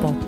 pop.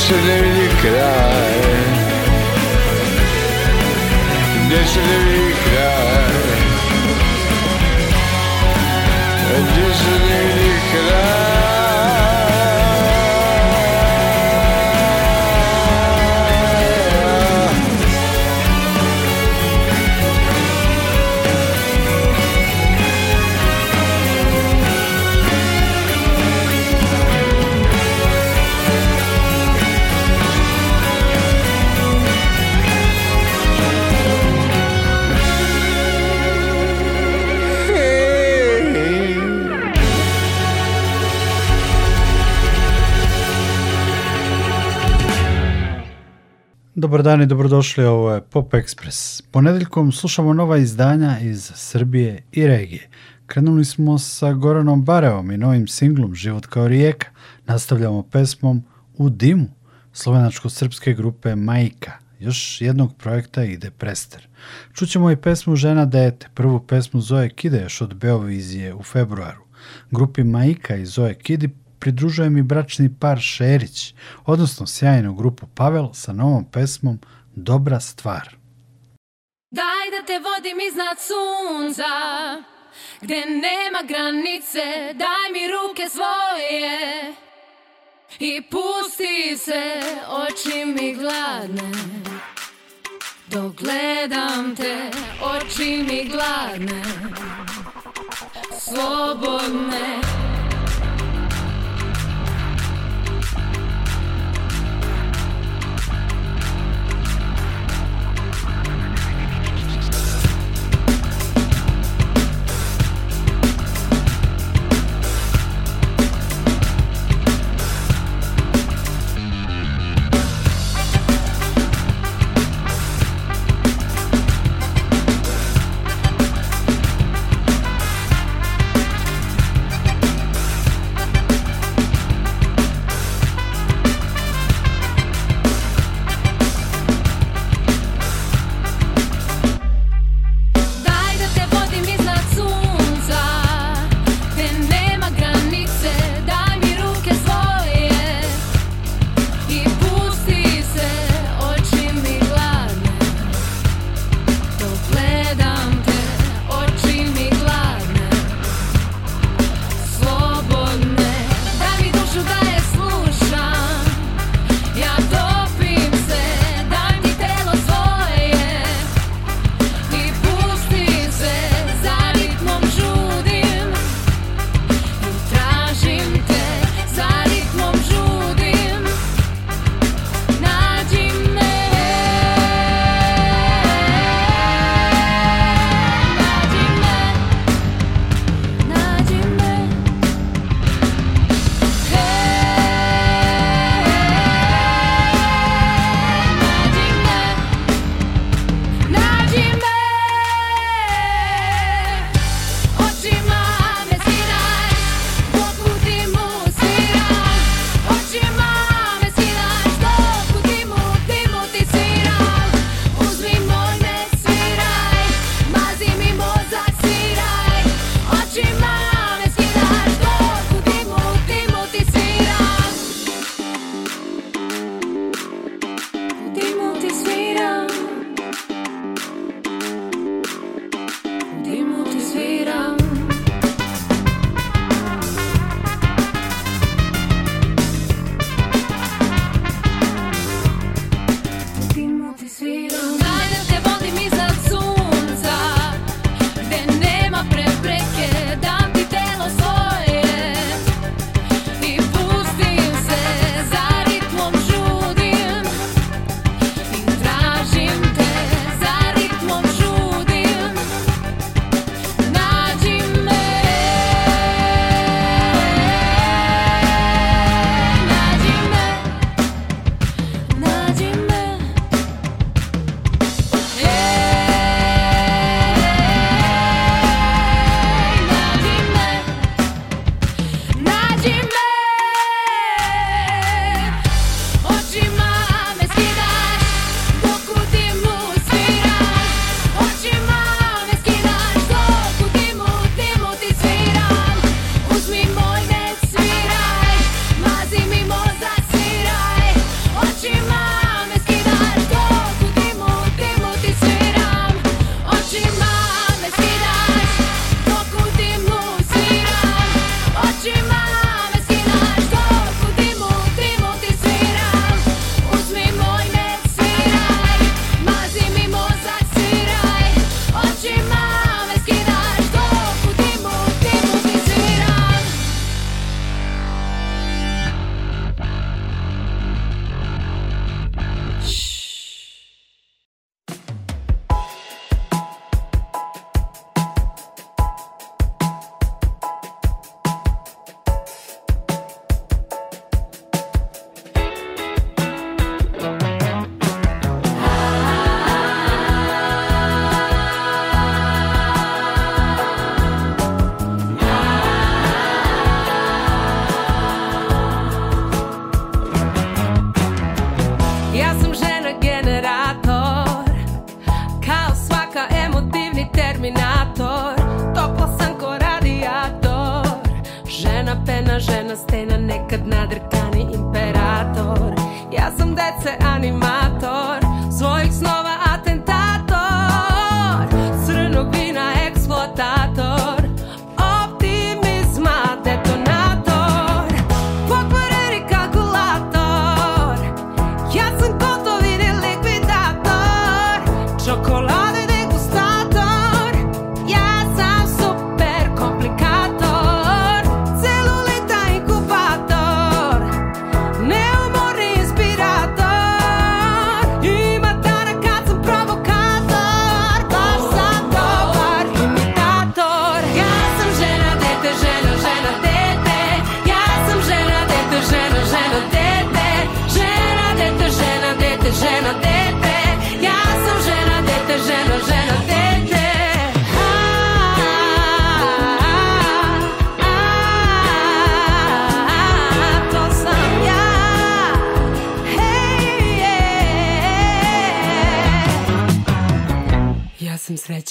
Yesterday cry? cried Yesterday Dobar dan i dobrodošli, ovo je Pop Express. Ponedeljkom slušamo nova izdanja iz Srbije i regije. Krenuli smo sa Goranom Barevom i novim singlom Život kao rijeka. Nastavljamo pesmom U dimu slovenačko-srpske grupe Majka, još jednog projekta ide prester. Čućemo i pesmu Žena dete, prvu pesmu Zoe Kide još od Beovizije u februaru. Grupi Majka i Zoe Kidi pridružuje mi bračni par Šerić, odnosno sjajnu grupu Pavel sa novom pesmom Dobra stvar. Daj da te vodim iznad sunca, gde nema granice, daj mi ruke svoje i pusti se, oči mi gladne. Dok gledam te, oči mi gladne, slobodne.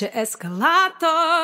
escalator.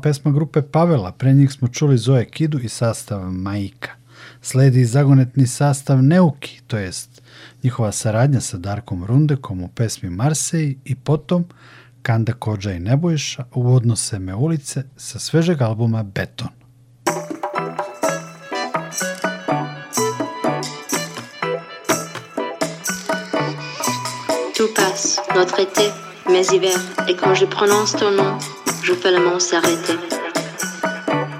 pesma grupe Pavela, pre njih smo čuli Zoe Kidu i sastav Majka. Sledi zagonetni sastav Neuki, to jest njihova saradnja sa Darkom Rundekom u pesmi Marsej i potom Kanda Kođa i Nebojša u odnose me ulice sa svežeg albuma Beton. Tu passe, notre été mes hivers, et quand je prononce ton nom, je fais le monde s'arrêter.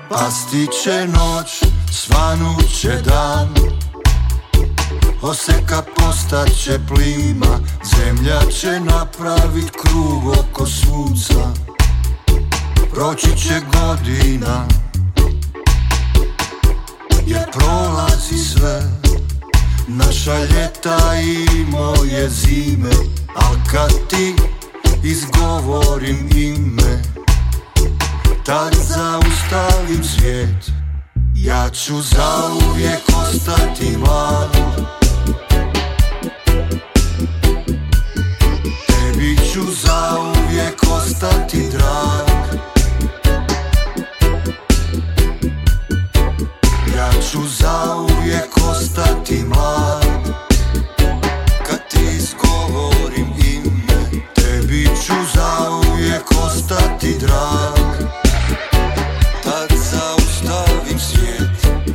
Pasti će noć, svanut će dan Oseka postaće plima Zemlja će napravit krug oko sunca Proći će godina Jer prolazi sve Naša ljeta i moje zime Al kad ti izgovorim ime Tad zaustavim svijet Ja ću zauvijek ostati mlad Tebi ću zauvijek ostati drag Ja ću zauvijek ostati mlad jak ostatni drak Tak zaustavim świat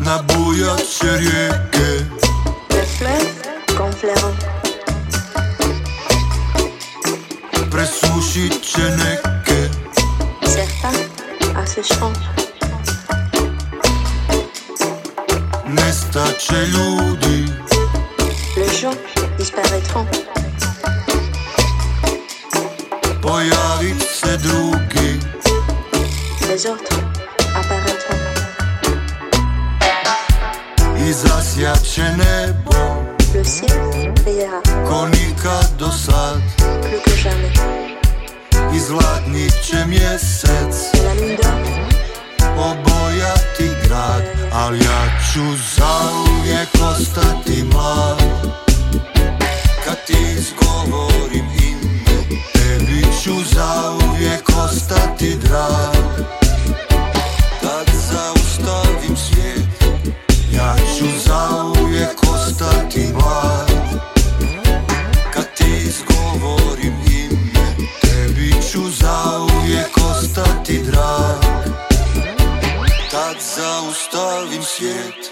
Na bujat će ti drag Tad zaustavim svijet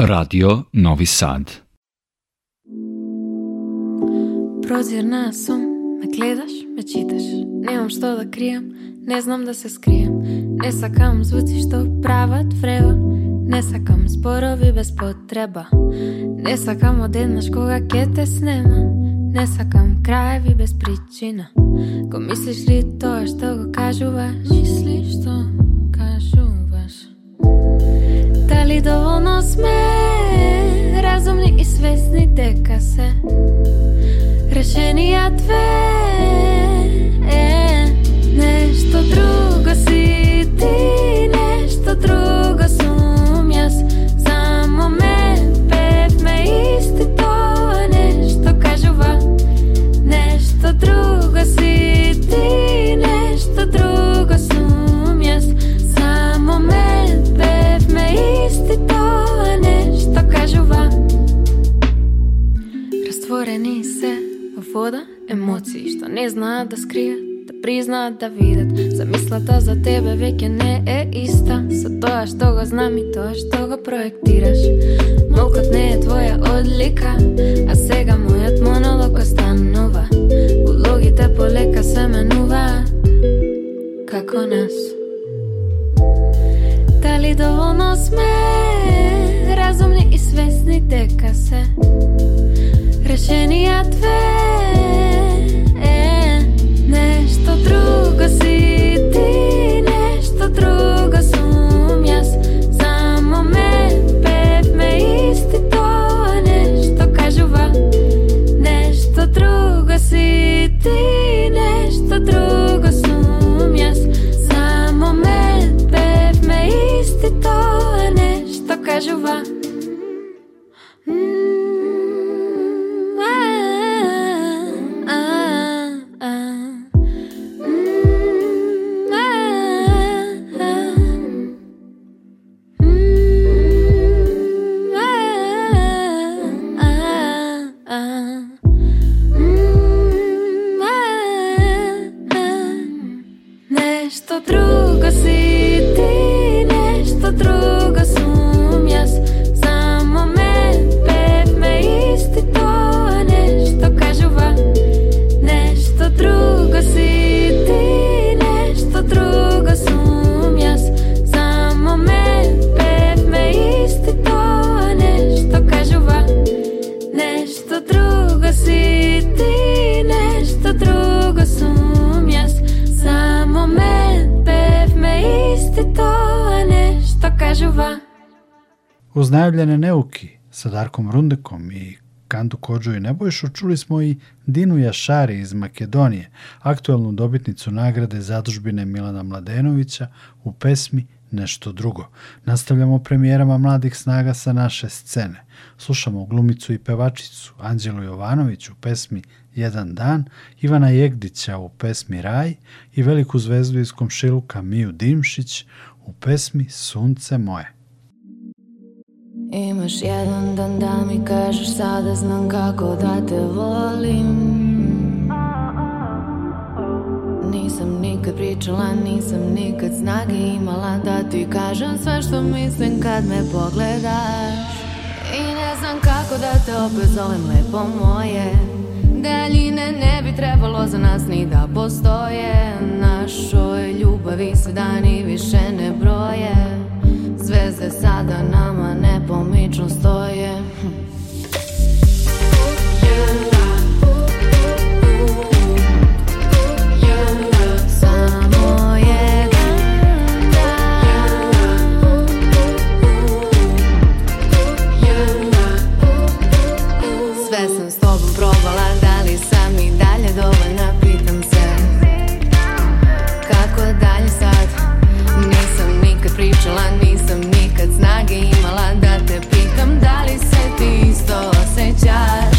Радио Нови Сад. Прозирна сум, ме гледаш, ме читаш. Немам што да кријам, не знам да се скријам. Не сакам звуци што прават врева. Не сакам зборови без потреба. Не сакам одеднаш кога ќе те снема. Не сакам краеви без причина. Ко мислиш ли тоа што го кажуваш? Мислиш што кажуваш? Дали доволно сме разумни и свесни дека се решенија две е нешто друго си ти, нешто друго сум јас. За момент бевме исти тоа нешто кажува, нешто друго си ти, нешто друго сум јас. За момент исти тоа нешто кажува Растворени се во вода емоции што не знаат да скријат да признаат да видат Замислата за тебе веќе не е иста Со тоа што го знам и тоа што го проектираш Молкот не е твоја одлика А сега мојот монолог останува Улогите полека се менуваат Како нас li dovoljno da sme Razumni i svesni teka se Rešenija tve Darkom Rundekom i Kandu Kođu i Nebojšu čuli smo i Dinu Jašari iz Makedonije, aktuelnu dobitnicu nagrade zadužbine Milana Mladenovića u pesmi Nešto drugo. Nastavljamo premijerama mladih snaga sa naše scene. Slušamo glumicu i pevačicu Anđelu Jovanović u pesmi Jedan dan, Ivana Jegdića u pesmi Raj i veliku zvezdu iz komšiluka Miju Dimšić u pesmi Sunce moje. Imaš jedan dan da mi kažeš sada znam kako da te volim Nisam nikad pričala, nisam nikad snage imala Da ti kažem sve što mislim kad me pogledaš I ne znam kako da te opet zovem lepo moje Daljine ne bi trebalo za nas ni da postoje Našoj ljubavi se dani više ne broje Zvezde sada nama nepomično stoje Yeah apologize.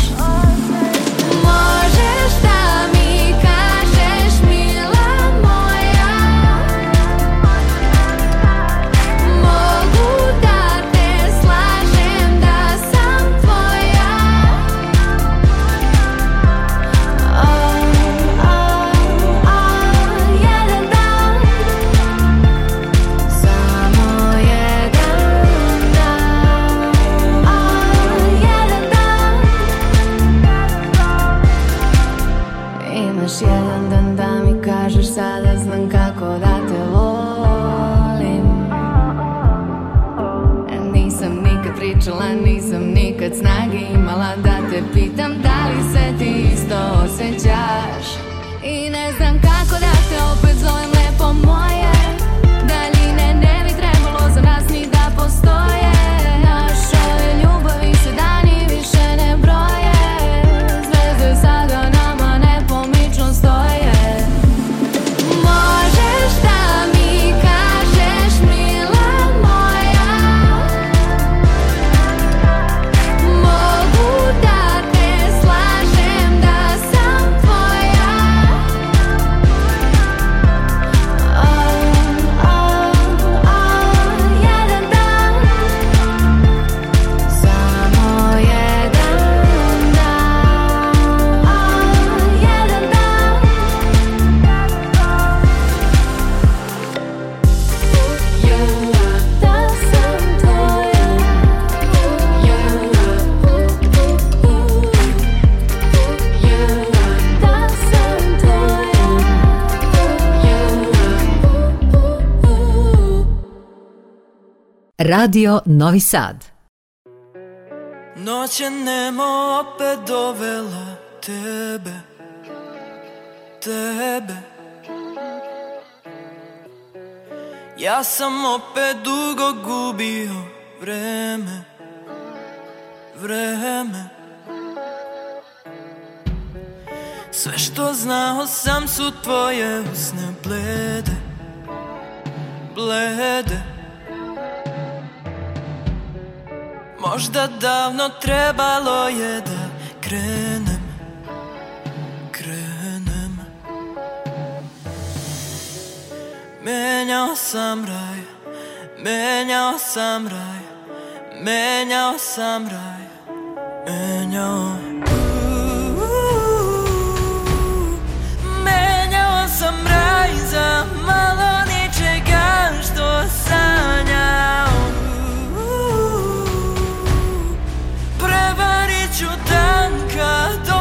Radio Novi Sad. Noć je nemo opet dovela tebe, tebe. Ja sam opet dugo gubio vreme, vreme. Sve što znao sam su tvoje usne blede, blede. Možda davno trebalo je da krenem Krenem Menjao sam raj Menjao sam raj Menjao sam raj Menjao uh, uh, uh, za malo ničega što sanjao don't kadar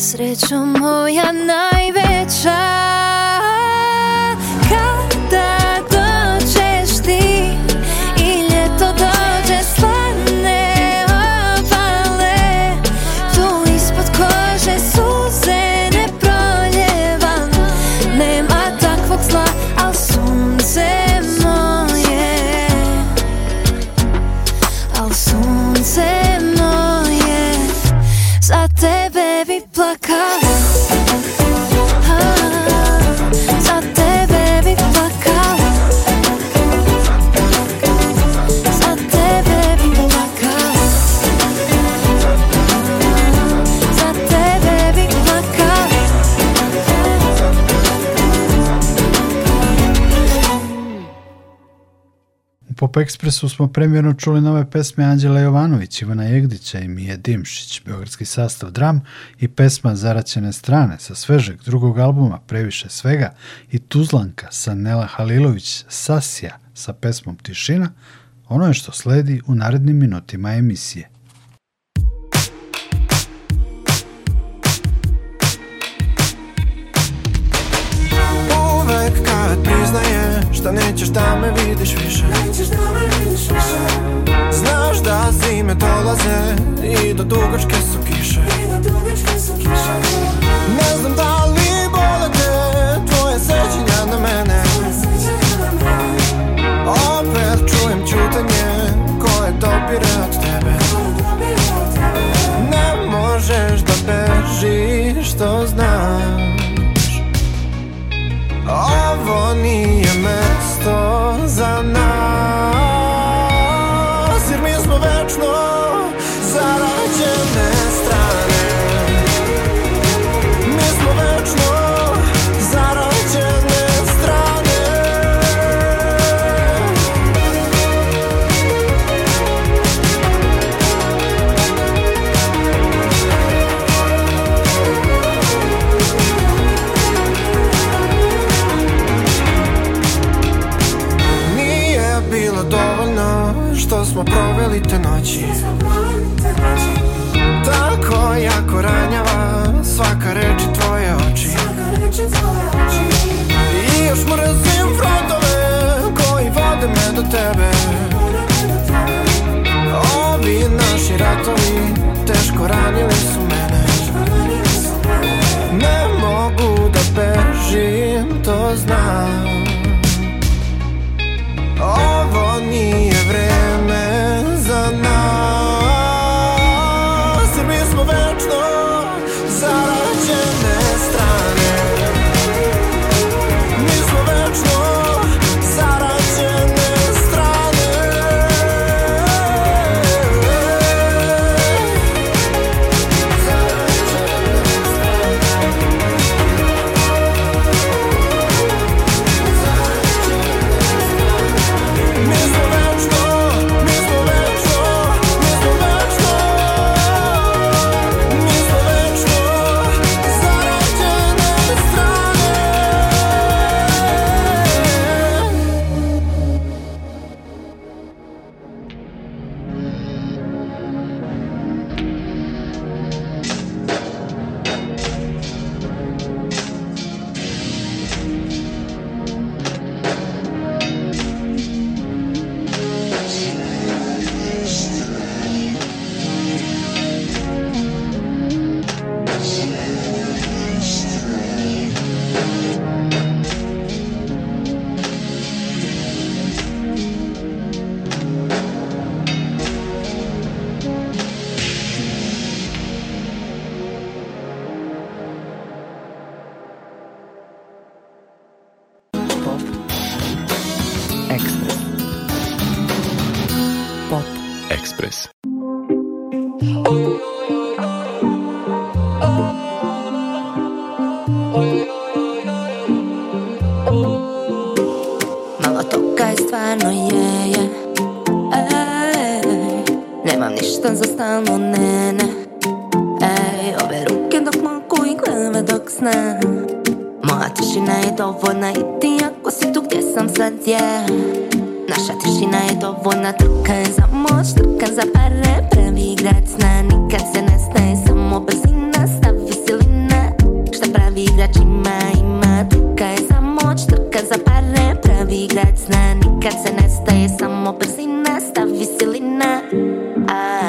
Srećo moja najveća Po Ekspresu smo premjerno čuli nove pesme Anđela Jovanović, Ivana Jegdića i Mije Dimšić, Beogradski sastav Dram i pesma Zaraćene strane sa svežeg drugog albuma Previše svega i Tuzlanka sa Nela Halilović Sasija sa pesmom Tišina, ono je što sledi u narednim minutima emisije. Šta nećeš da me vidiš više Nećeš da me vidiš više Znaš da zime dolaze I do dugačke su kiše I do dugačke su kiše Ne znam da li bole te Tvoje seđenja na mene Opet čujem čutanje Koje dopire od tebe Ne možeš da bežiš To znaš Ta je samo brzina, stavi silina ah.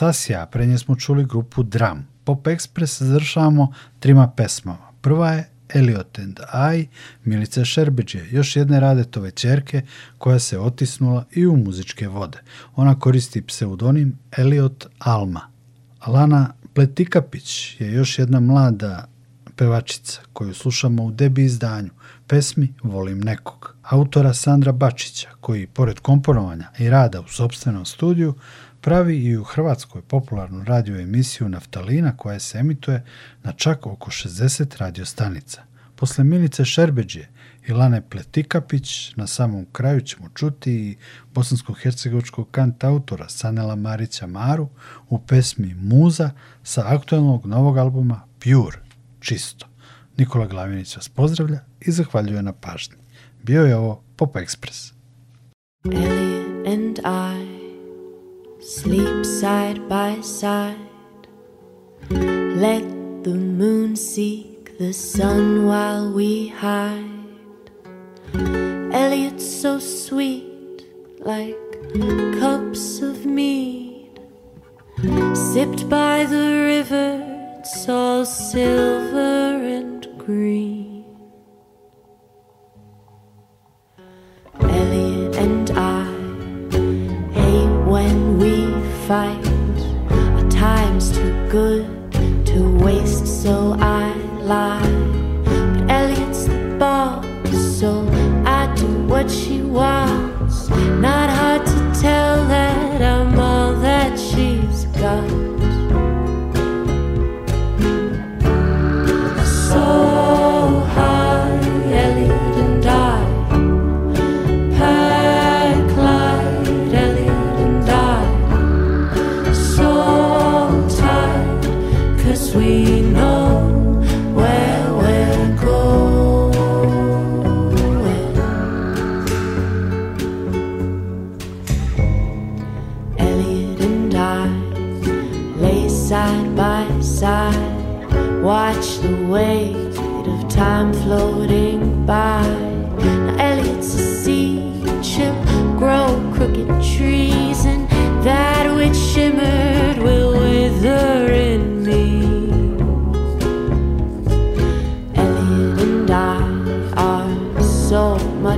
Sasija pre nje smo čuli grupu Dram. Pop Express završavamo trima pesmama. Prva je Elliot and I, Milice Šerbeđe, još jedne radetove čerke koja se otisnula i u muzičke vode. Ona koristi pseudonim Elliot Alma. Lana Pletikapić je još jedna mlada pevačica koju slušamo u debi izdanju pesmi Volim nekog, autora Sandra Bačića koji, pored komponovanja i rada u sobstvenom studiju, pravi i u Hrvatskoj popularnu radio emisiju Naftalina koja se emituje na čak oko 60 radio stanica. Posle Milice Šerbeđije i Lane Pletikapić na samom kraju ćemo čuti i bosansko-hercegovičkog kantautora Sanela Marića Maru u pesmi Muza sa aktualnog novog albuma Pure, čisto. Nikola Glavinić vas pozdravlja i zahvaljuje na pažnji. Bio je ovo Pop Express. Ellie and I Sleep side by side. Let the moon seek the sun while we hide. Elliot's so sweet, like cups of mead. Sipped by the river, it's all silver and green. fight. Our time's too good to waste, so I lie.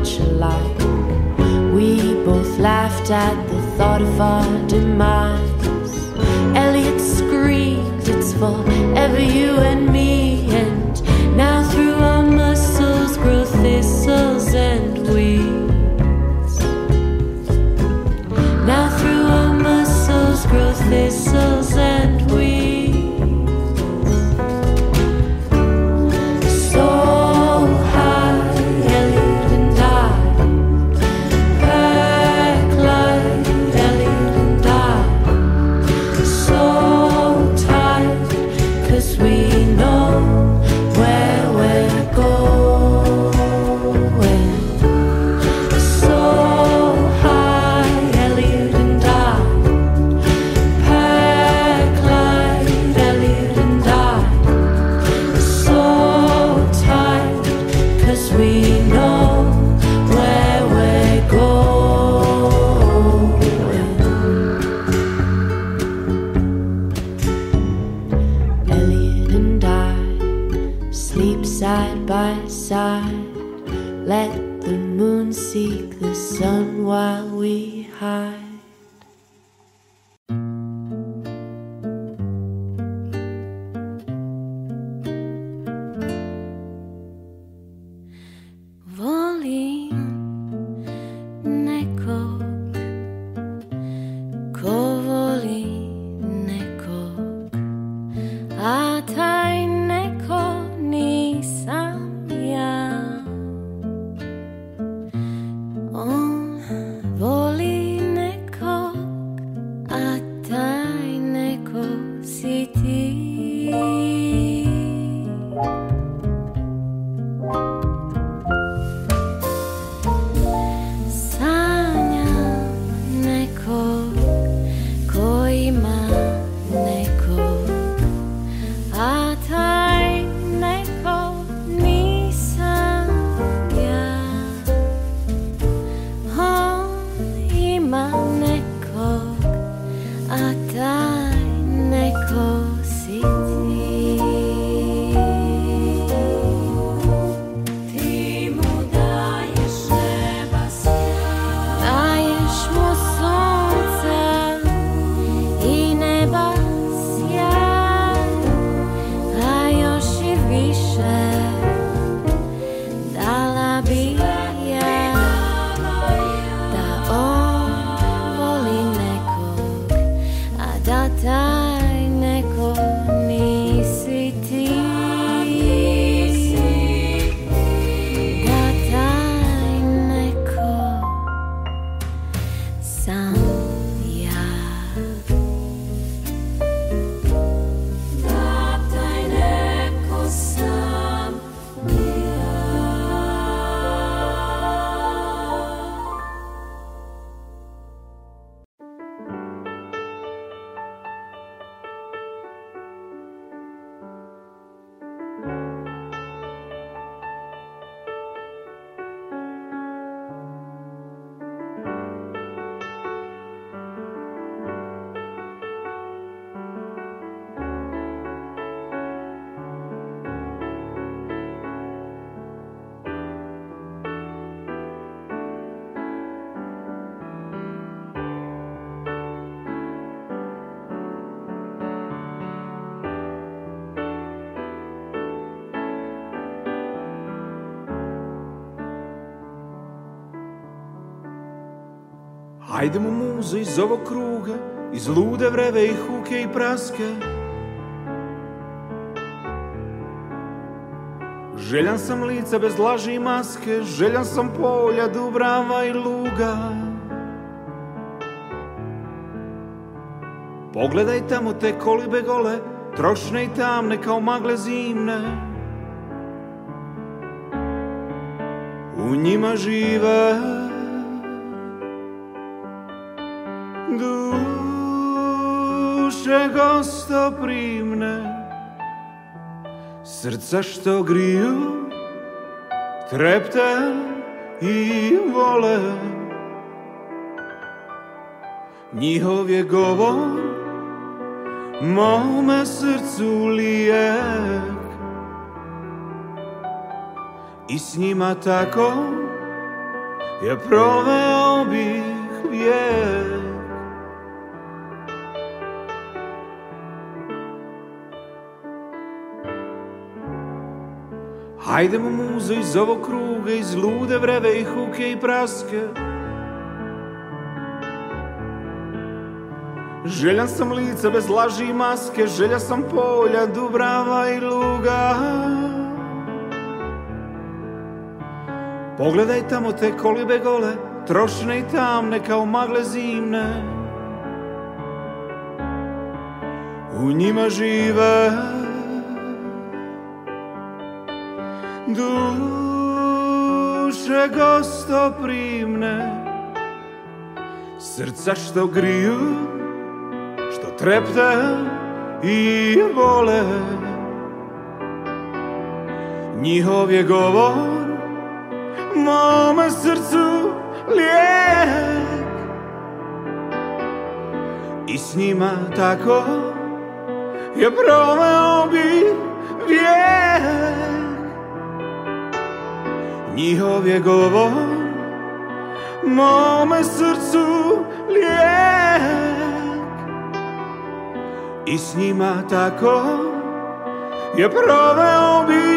much alike. We both laughed at the thought of our demise. Elliot screams, it's forever you and me. And now through our muscles grow thistles and weeds. Now through our muscles grow thistles Ajdemo muzo iz ovog kruga, iz lude vreve i huke i praske. Željan sam lica bez laži i maske, željan sam polja, dubrava i luga. Pogledaj tamo te kolibe gole, trošne i tamne kao magle zimne. U njima živa. чего стопрімне, серця що грію, трепте і воле. Nichowie gowo, moje sercu lijek. I s njima tako je prove obih Hajdemo muze iz ovog kruga, iz lude vreve i huke i praske. Željan sam lica bez laži i maske, želja sam polja, dubrava i luga. Pogledaj tamo te kolibe gole, trošne i tamne kao magle zimne. U njima žive... duše gostoprimne Srca što griju, što trepte i vole Njihov je govor mome srcu lijek I s njima tako je proveo bih njihovje govor mome srcu lijek i s njima tako je proveo bih